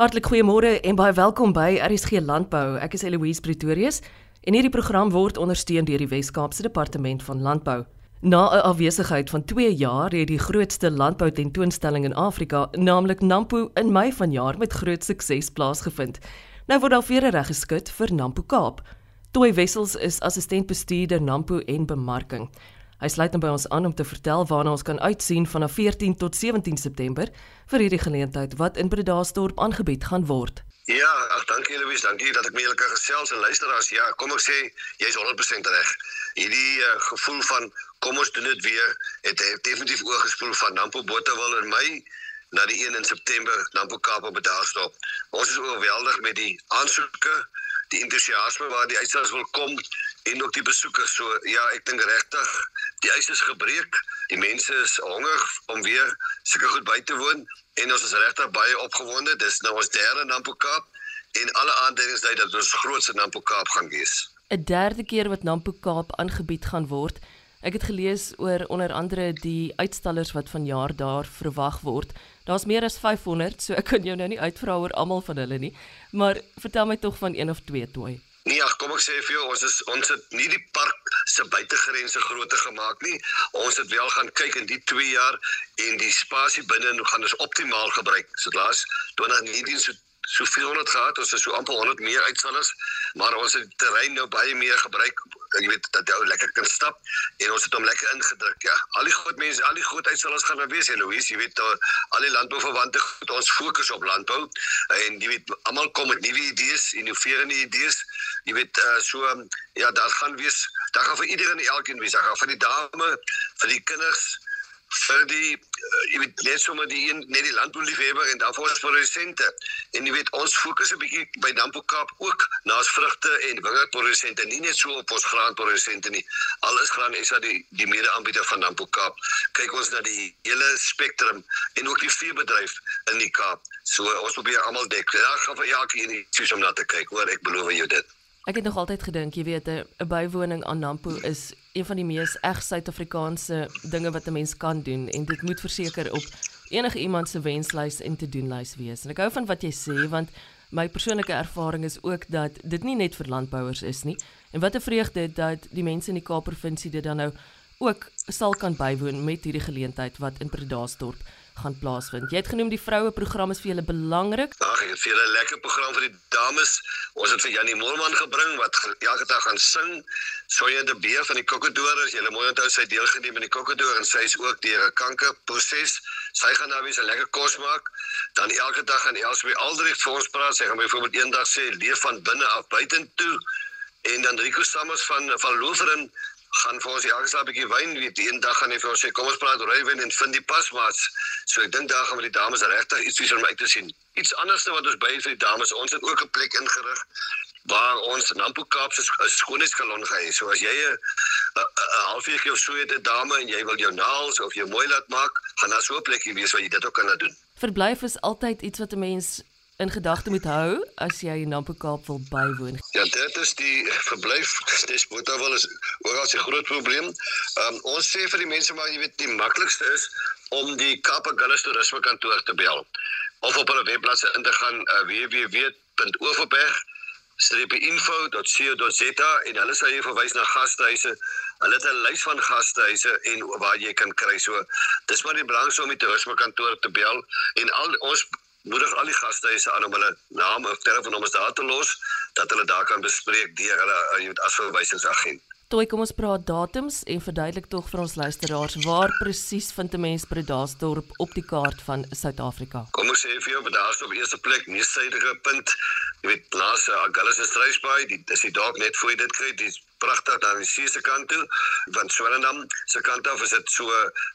Hartlik goeiemôre en baie welkom by RSG Landbou. Ek is Eloise Pretorius en hierdie program word ondersteun deur die Wes-Kaapse Departement van Landbou. Na 'n afwesigheid van 2 jaar het die grootste landbou tentoonstelling in Afrika, naamlik Nampo, in Mei vanjaar met groot sukses plaasgevind. Nou word daar weer reg geskit vir Nampo Kaap. Toy Wessels is assistent bestuurder Nampo en bemarking. Hy sluit nou by ons aan om te vertel waarna ons kan uitsien vanaf 14 tot 17 September vir hierdie geleentheid wat in Bredasdorp aangebied gaan word. Ja, ag dankie Louise, dankie dat ek met julle kan gesels en luisteraars. Ja, kom ek sê jy's 100% reg. Hierdie uh, gevoel van kom ons doen dit weer het, het definitief oorgespoel van Nampo Botawil in my na die 1 in September Nampo Kaap op Bredasdorp. Ons is oorweldig met die aansoeke, die entoesiasme waar die uitstallers wil kom en ook die besoekers. So ja, ek dink regtig die ys is gebreek. Die mense is honger om weer seker goed by te woon en ons is regtig baie opgewonde. Dis nou ons derde Nampo Kaap en alle aanduidings dui dat ons grootste Nampo Kaap gaan wees. 'n Derde keer wat Nampo Kaap aangebied gaan word. Ek het gelees oor onder andere die uitstallers wat vanjaar daar verwag word. Daar's meer as 500, so ek kan jou nou nie uitvra oor almal van hulle nie, maar vertel my tog van een of twee toe. Nee, ag kom ek sê vir jou, ons is ons het nie die park se buitegrense groter gemaak nie. Ons het wel gaan kyk in die 2 jaar en die spasie binne gaan ons optimaal gebruik. So laas 2019 so so 400 gehad, ons is so amper 100 meer uitstallers, maar ons het die terrein nou baie meer gebruik. Jy weet dat jy lekker kan stap en ons het hom lekker ingedruk, ja. Al die groot mense, al die groot uitstallers gaan wees, en Louise, jy weet al die landbouverwante ons fokus op landbou en jy weet almal kom met nuwe idees, innoverende idees. Jy weet uh, so ja, daar gaan wees, daar gaan vir iedereen en elkeen wees, daar gaan vir die dame, vir die kinders vir die uh, jy weet net sommer die een net die landbouliefhebber en vir ons produsente. En jy weet ons fokus 'n bietjie by Nampo Kaap ook na ons vrugte en wingerdprodusente, nie net so op ons graanprodusente nie. Graan is dat die die mede-aanbieder van Nampo Kaap. Kyk ons na die hele spektrum en ook die veebedryf in die Kaap. So ons probeer almal dek. Ja, gaan vir elkeen iets om na te kyk. Hoor, ek beloof jou dit. Ek het nog altyd gedink, jy weet, 'n bywoning aan Nampo is een van die mees eg Suid-Afrikaanse dinge wat 'n mens kan doen en dit moet verseker op enige iemand se wenslys en te doen lys wees. En ek hou van wat jy sê want my persoonlike ervaring is ook dat dit nie net vir landbouers is nie. En wat 'n vreugde dat die mense in die Kaap-provinsie dit dan nou ook sal kan bywoon met hierdie geleentheid wat in Predasdorp gaan plaasvind. Jy het genoem die vroue program is vir julle belangrik. Ag, ek het vir julle 'n lekker program vir die dames. Ons het vir Janie Moelman gebring wat elke dag gaan sing. Sonja de Beer van die Kokkedoor is julle mooi onthou sy deelgeneem in die Kokkedoor en sy is ook deur 'n kankerproses. Sy gaan nou weer 'n lekker kos maak. Dan elke dag gaan Elsbie Aldrich vir ons praat. Sy gaan byvoorbeeld eendag sê leef van binne af buitentoe. En dan Rico Sammers van van Loferin gaan vir ons elke slag 'n bietjie wyn weet. Een dag gaan hy vir ons sê kom ons praat rooiwyn en vind die pasmaats. So ek dink daar gaan met die dames regtig iets iets om uit te sien. Iets anderste wat ons by vir die dames. Ons het ook 'n plek ingerig waar ons Nampo Kaap se skoonheidssalon gaan hê so as jy 'n halfuurtjie of so het 'n dame en jy wil jou naels of jou mooi laat maak gaan daar so 'n plekkie wees waar jy dit ook kan doen. Verblyf is altyd iets wat 'n mens in gedagte moet hou as jy in Nampo Kaap wil bywoon? Ja, dit is die verblyf. Dis Botawil is oral 'n groot probleem. Um, ons sê vir die mense maar jy weet die maklikste is om die Kaap Agulhas Toerisme Kantoor te bel of op hulle webblad in te gaan uh, www.overberg streepinfo.co.za en hulle sal jou verwys na gastehuise. Hulle het 'n lys van gastehuise en waar jy kan kry. So dis maar die belangrikste om die toerisme kantoor te bel en al ons moedig al die gastehuise aan om hulle naam of telefoonnommers daar te los dat hulle daar kan bespreek deur hulle uh, as verwysingsagent. Toe kom ons praat datums en verduidelik tog vir ons luisteraars waar presies vind 'n mens Bredasdorp op die kaart van Suid-Afrika. Kom ons sê vir jou Bredasdorp op eerste plek, mees suidige punt. Jy weet, laas uh, Agulhas en Struisbaai, die dis die dalk net voor jy dit kry, dis pragtig daar aan die see se kant toe. Van Swellendam se kant af is dit so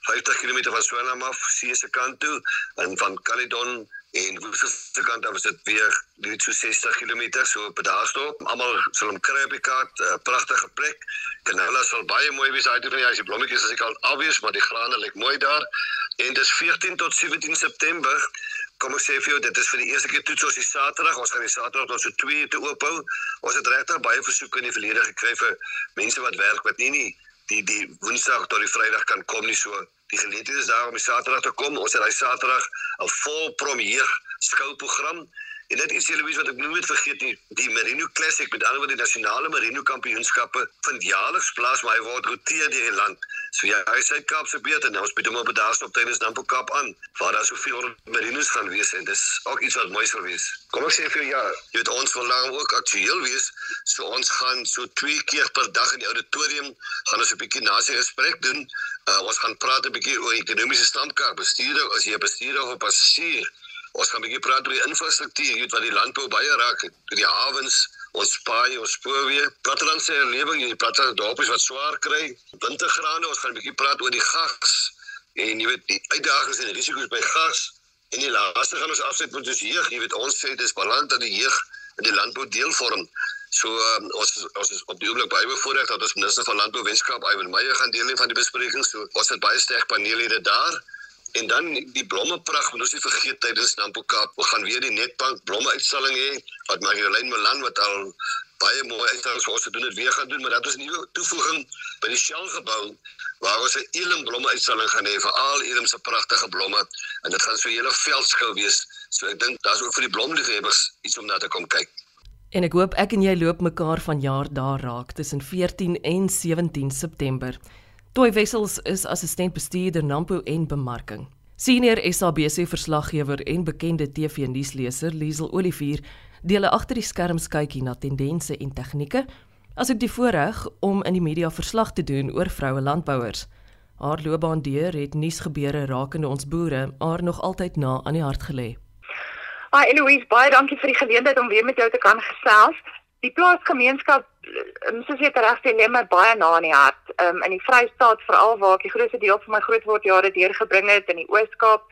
50 km van Swellendam af see se kant toe en van Caledon en Woester se kant af is dit weer net so 60 km so op daar stop. Almal sal hom kry op die kaart, 'n uh, pragtige plek. Canola sal baie mooi wees uit van die huis. Die blommetjies as ek al obvious, maar die grane lyk mooi daar. En dis 14 tot 17 September. Kom ek sê vir jou, dit is vir die eerste keer toets ons die Saterdag. Ons gaan die Saterdag tot so 2 uur te oop hou. Ons het regtig baie versoeke in die verlede gekry vir mense wat werk wat nie nie die die Woensdag tot die Vrydag kan kom nie so. Die geleentheid is daar om Saterdag te kom. Ons het daai Saterdag 'n vol premier skouprogram En net iets Louise wat ek nooit vergeet nie, die Merino Classic met alhoewel die nasionale Merino kampioenskappe vind jaarliks plaas, maar hy word roteer deur die land. So ja, hy sê Kaapse beter nou, ons bied hom op daar op tydens Nampo Kaap aan, waar daar soveel Merinos gaan wees en dis ook iets wat mooi sal wees. Kom ek sê vir jou ja, jy weet ons wil nou ook aktueel wees, so ons gaan so twee keer per dag in die auditorium gaan ons 'n bietjie nasie gesprek doen. Uh, ons gaan praat 'n bietjie oor ekonomiese standkaart, bestuur, as jy bestuurder of passasier Ons gaan 'n bietjie praat oor die infrastruktuur, jy weet wat die landbou baie raak, die hawens, ons paai, ons spoorweë, plattelandse lewing, die plattelandse dorpies wat swaar kry, wintergrane, ons gaan 'n bietjie praat oor die gas en jy weet die uitdagings en risiko's by gas en die laaste gaan ons afsit met ons jeug, jy weet ons sê dis balans dat die jeug in die landbou deel vorm. So um, ons ons is op die oomblik baie bevoorreg dat ons minister van landbou Weskaap Ivan Meyer gaan deel neem van die besprekings. So ons het baie sterk panele daar. En dan die blommepragt, moet ons nie vergeet tydens Nampo Kaap, ons gaan weer die Netbank blomme uitstalling hê wat Marjolein Melan wat al baie mooi uitstallings vir ons gedoen het weer gaan doen, maar dat is 'n nuwe toevoeging by die Shell gebou waar ons 'n Elim blomme uitstalling gaan hê vir al Elim se pragtige blomme en dit gaan so 'n hele veldskou wees. So ek dink daar's ook vir die blomliefhebbers iets om na te kom kyk. En ek hoop ek en jy loop mekaar van jaar daar raak tussen 14 en 17 September. Toy Wessels is assistent bestuurder Nampo en bemarking. Senior SABC verslaggewer en bekende TV-nuusleser Liesel Olivier deel agter die skerms kykie na tendense en tegnieke, asook die voorreg om in die media verslag te doen oor vroue landbouers. Haar loopbaan deur het nuusgebeure rakende ons boere haar nog altyd na aan die hart gelê. Hi Eloise, baie dankie vir die geleentheid om weer met jou te kan gesels die plaasgemeenskap um, soos jy reg sê lê my baie na in die hart. Um, in die Vrystaat veral waar ek die grootste deel van my grootword jare deurgebring het in die Oos-Kaap.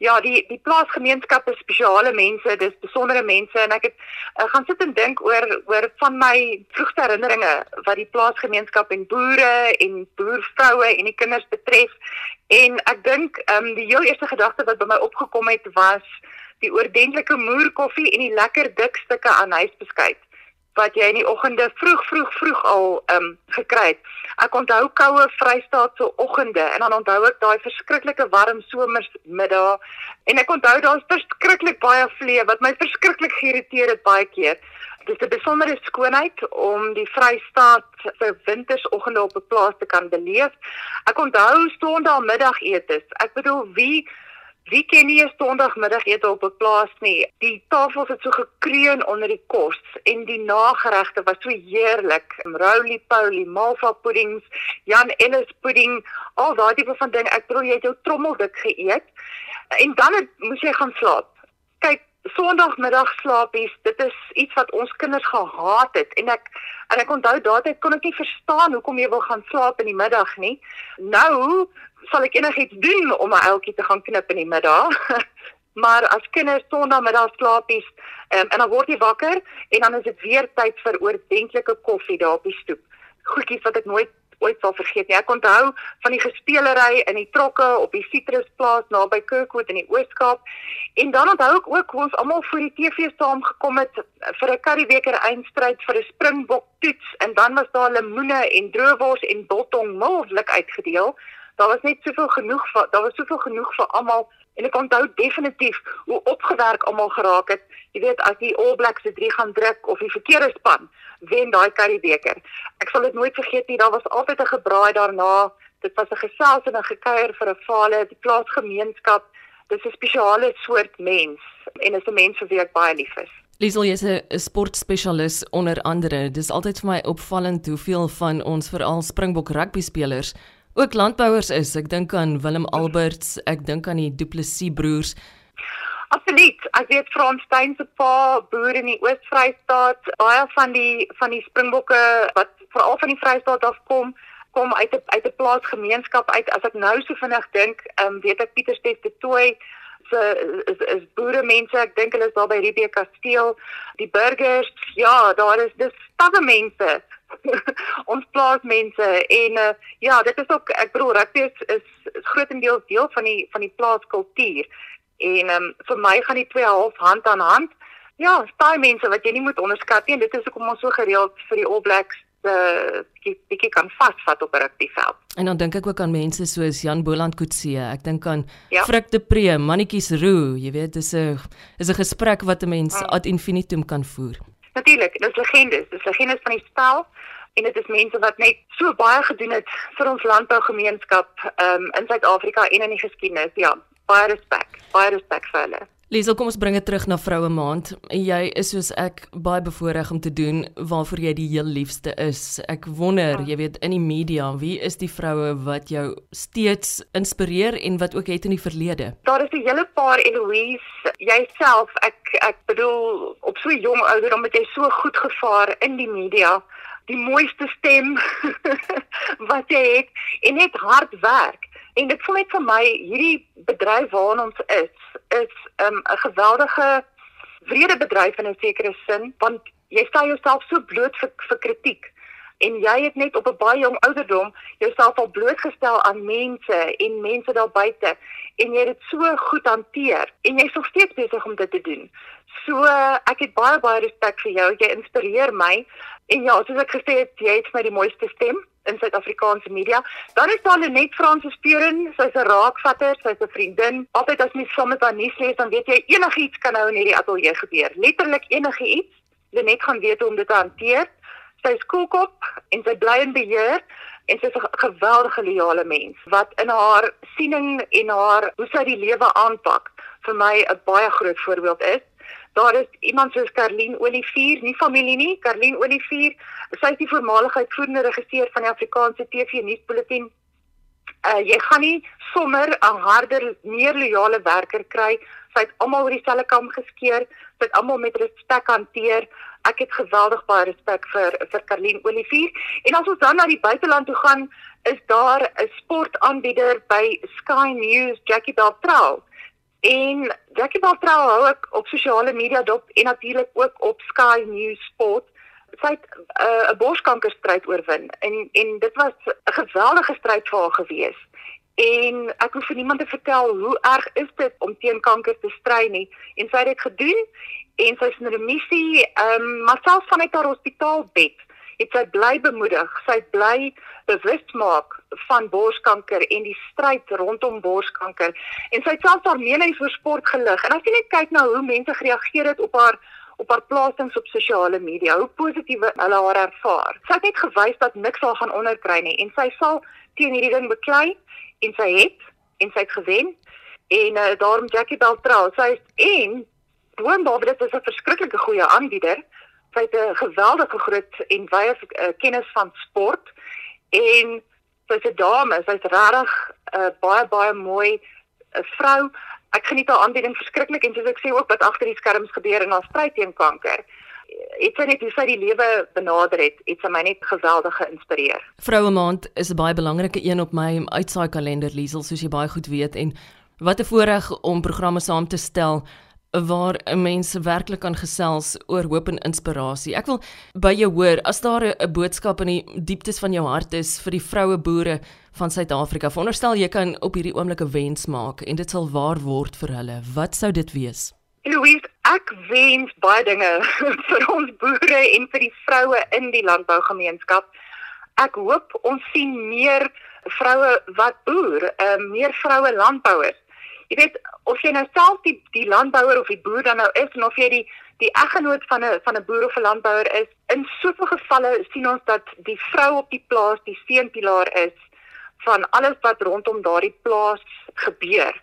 Ja die die plaasgemeenskap is spesiale mense dis besondere mense en ek het uh, gaan sit en dink oor oor van my vroegste herinneringe wat die plaasgemeenskap en boere en boervroue en die kinders betref. En ek dink um, die heel eerste gedagte wat by my opgekom het was die oordentlike moerkoffie en die lekker dik stukke aan huisbeskuit wat jy in die oggende vroeg vroeg vroeg al ehm um, gekry het. Ek onthou koue Vrystaatse oggende en dan onthou ek daai verskriklike warm somersmiddag en ek onthou daar's verskriklik baie vlee wat my verskriklik geïrriteer het baie keer. Dit is 'n besondere skoonheid om die Vrystaat se wintersoggende op 'n plaas te kan beleef. Ek onthou Sondag middagetes. Ek bedoel wie Wie ken nie 'n Sondagmiddagete op 'n plaas nie? Die tafels het so gekreun onder die kos en die nageregte was so heerlik. Roly poly, malva puddings, Jan Ellis pudding, al daai tipe van ding. Ek probeer jy het jou trommeldik geëet en dan het, moes jy gaan slaap. Kyk, Sondagmiddag slaapies, dit is iets wat ons kinders gehaat het en ek en ek onthou daardie kon ek nie verstaan hoekom jy wil gaan slaap in die middag nie. Nou sal ek enigiets doen om 'n uiltjie te gaan knip in die middag. maar as kinders Sondagmiddag slaapies um, en dan word jy wakker en dan is dit weer tyd vir oordentlike koffie daar op die stoep. Goedjies wat ek nooit ooit sal vergeet nie. Ek onthou van die gespelery in die trokke op die sitrusplaas naby Kirkwood in die Oos-Kaap. En dan onthou ek ook hoe ons almal voor die TV saamgekom het vir 'n currybeker eindstryd vir 'n springbok toets en dan was daar lemoene en droewors en biltong mildelik uitgedeel. Daar was net soveel genoeg vir daar was soveel genoeg vir almal en ek onthou definitief hoe opgewerk almal geraak het. Jy weet as die All Blacks se 3 gaan druk of die verkeerde span wen daai currybeker. Ek sal dit nooit vergeet nie. Daar was altyd 'n gebraai daarna. Dit was 'n gesels en 'n gekuier vir 'n vale, die plaasgemeenskap. Dis 'n spesiale soort mens en is 'n mens vir wie ek baie lief is. Liesel is 'n sportspesialis onder andere. Dis altyd vir my opvallend hoeveel van ons veral Springbok rugby spelers ook landbouers is. Ek dink aan Willem Alberts, ek dink aan die Du Plessis broers. Absoluut. Ek weet Frans Steyn se pa boer in die Oos-Vrystaat. Baie van die van die Springbokke wat veral van die Vrystaat af kom, kom uit 'n uit 'n plaasgemeenskap uit. As ek nou so vinnig dink, ehm um, weet ek Pieter Steef de Tooi se is is boere mense. Ek dink hulle is daar by Ribie Kasteel. Die burgers, ja, daar is dis stawwe mense. ons plaasmense en uh, ja, dit is ook ek bedoel rugby is, is, is grootendeels deel van die van die plaaskultuur. En um, vir my gaan die twee half hand aan hand. Ja, staai mense wat jy nie moet onderskat nie en dit is hoekom ons so gereeld vir die All Blacks uh bietjie kan vasvat op 'n rugbyveld. En dan dink ek ook aan mense soos Jan Boland Kutse. Ek dink aan Ja. Frik de Pre, mannetjies roe, jy weet, dis 'n is 'n gesprek wat 'n mens Mm. ad infinitum kan voer. Natuurlik, dis legendes, dis legendes van die spel en dit is mense wat net so baie gedoen het vir ons landbougemeenskap um, in Suid-Afrika en in die geskiedenis. Ja, baie respek, baie respek vir hulle. Liesel, kom ons bring dit terug na Vroue Maand. Jy is soos ek baie bevoorreg om te doen waarvoor jy die heel liefste is. Ek wonder, jy weet, in die media, wie is die vroue wat jou steeds inspireer en wat ook het in die verlede? Daar is 'n hele paar Eloise, jouself, ek ek bedoel op so jong ouderdom het jy so goed gevaar in die media. Die mooiste stem wat jy het en net hard werk. En dit voel net vir my hierdie bedryf waarin ons is, is um, 'n geweldige wrede bedryf in 'n sekere sin want jy stel jouself so bloot vir vir kritiek. En jy het net op 'n baie jong ouderdom jouself al blootgestel aan mense en mense daar buite. En jy het dit so goed hanteer. En jy's nog steeds besig om dit te doen. So ek het baie baie respek vir jou. Jy inspireer my. En ja, soos ek gesê het, jy het vir my die mooiste stem in Suid-Afrikaanse media. Dan is daar Lenet Fransis Peuren, sy's 'n raakvatter, sy's 'n vriendin. Altyd as mens saam met haar nuus lees, dan weet jy enigiets kan nou in hierdie ateljee gebeur. Letterlik enigiets. Lenet gaan weet hoe om dit te hanteer. Sy is koelkop en sy bly in beheer en sy is 'n geweldige loyale mens wat in haar siening en haar hoe sy die lewe aanpak vir my 'n baie groot voorbeeld is. Daar is iemand soos Karlien Olivier, nie familie nie, Karlien Olivier. Sy is die voormalige uitvoerende regisseur van die Afrikaanse TV nuusbulletin. Uh jy gaan nie sommer 'n harder, meer loyale werker kry. Sy het almal oor dieselfde kam geskeer, sy het almal met respek hanteer. Ek het geweldig baie respek vir vir Karlien Olivier. En as ons dan na die buiteland toe gaan, is daar 'n sportaanbieder by Sky News, Jackie Beltrou. En Jackie Beltrou hou ek op sosiale media dop en natuurlik ook op Sky News Sport. Sy het uh, 'n borskankerstryd oorwin en en dit was 'n geweldige stryd vir haar gewees. En ek hoef vir niemand te vertel hoe erg is dit om teen kanker te stry nie. En sy het dit gedoen en sy is in remissie, ehm um, maar selfs vanuit haar hospitaalbed het sy bly bemoedig. Sy bly bewus maak van borskanker en die stryd rondom borskanker. En sy het selfs haar mening vir sport gelig. En as jy net kyk na hoe mense gereageer het op haar op haar plasings op sosiale media, hoe positief hulle haar ervaar. Sy het net gewys dat niks sal gaan onderkry nie en sy sal teen hierdie ding beklei en sy het en sy het gewen. En uh, daarom Jackie Beltrou, sy is en boonop dit is 'n verskriklike goeie aanbieder. Sy het 'n geweldige groot en wye uh, kennis van sport en sy's 'n dame, sy's regtig 'n uh, baie baie mooi uh, vrou. Ek geniet haar aanbieding verskriklik en soos ek sê ook wat agter die skerms gebeur in haar stryd teen kanker. Het sy net hoe sy die lewe benader het, het sy my net geweldig geïnspireer. Vroue Maand is 'n baie belangrike een op my uitsaai kalender Liesel soos jy baie goed weet en wat 'n voorreg om programme saam te stel waar 'n mens werklik kan gesels oor hoop en inspirasie. Ek wil by jou hoor as daar 'n boodskap in die dieptes van jou hart is vir die vroue boere van Suid-Afrika. Veronderstel jy kan op hierdie oomblik 'n wens maak en dit sal waar word vir hulle. Wat sou dit wees? Louise, ek wens baie dinge vir ons boere en vir die vroue in die landbougemeenskap. Ek hoop ons sien meer vroue wat boer, uh, meer vroue landbouers. Jy weet, of jy nou self die die landbouer of die boer dan nou is en of jy die die eggenoot van 'n van 'n boer of 'n landbouer is, in soveel gevalle sien ons dat die vrou op die plaas die steunpilaar is van alles wat rondom daardie plaas gebeur.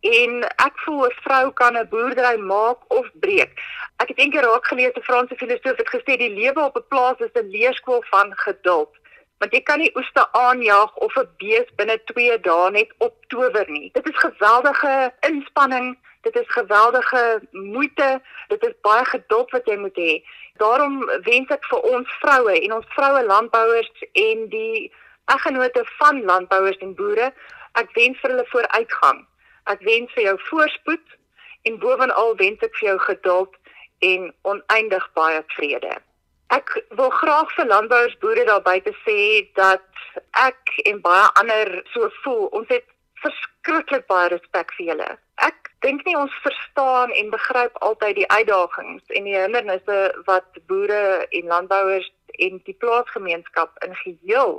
En ek voel 'n vrou kan 'n boerdery maak of breek. Ek het eendag raak gelees 'n Franse filosoof het gesê die lewe op 'n plaas is 'n leerskool van geduld. Want jy kan nie oeste aanjaag of 'n bees binne 2 dae net optower nie. Dit is geweldige inspanning, dit is geweldige moeite, dit is baie geduld wat jy moet hê. Daarom wens ek vir ons vroue en ons vroue landbouers en die eggenote van landbouers en boere, ek wens vir hulle vooruitgang. Ek wens vir jou voorspoed en bovenal wens ek vir jou geduld en oneindig baie vrede. Ek wil graag vir landbouers boere daar buite sê dat ek en baie ander so voel. Ons het verskriklik baie respek vir julle. Ek dink nie ons verstaan en begryp altyd die uitdagings en die hindernisse wat boere en landbouers en die plaasgemeenskap in geheel,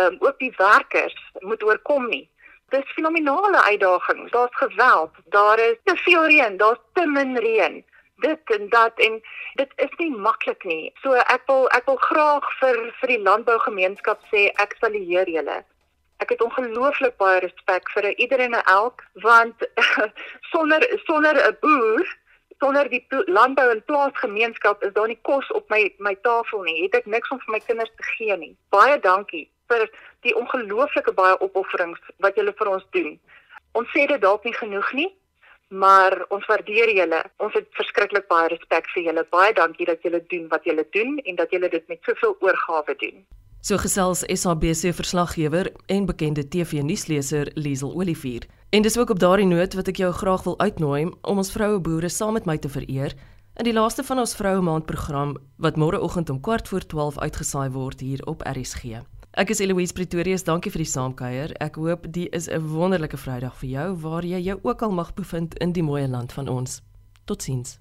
um, ook die werkers moet oorkom nie. Dis fenominale uitdagings. Daar's geweld, daar is te veel reën, daar's te min reën. Dit en dat en dit is nie maklik nie. So ek wil ek wil graag vir vir die landbougemeenskap sê ek sal leer julle. Ek het ongelooflik baie respek vir iedereen en elk want sonder sonder 'n boer sonder die landbou en plaasgemeenskap is daar nie kos op my my tafel nie. Het ek niks om vir my kinders te gee nie. Baie dankie vir die ongelooflike baie opofferings wat julle vir ons doen. Ons sê dit dalk nie genoeg nie, maar ons waardeer julle. Ons het verskriklik baie respek vir julle. Baie dankie dat julle doen wat julle doen en dat julle dit met soveel oorgawe doen. So gesels SABC verslaggewer en bekende TV-nuusleser Liesel Olivier. En dis ook op daardie noot wat ek jou graag wil uitnooi om ons vroue boere saam met my te vereer in die laaste van ons vroue maand program wat môreoggend om kwart voor 12 uitgesaai word hier op RSG. Ek is Eloise Pretorius, dankie vir die saamkuier. Ek hoop dit is 'n wonderlike Vrydag vir jou waar jy jou ook al mag bevind in die mooi land van ons. Totsiens.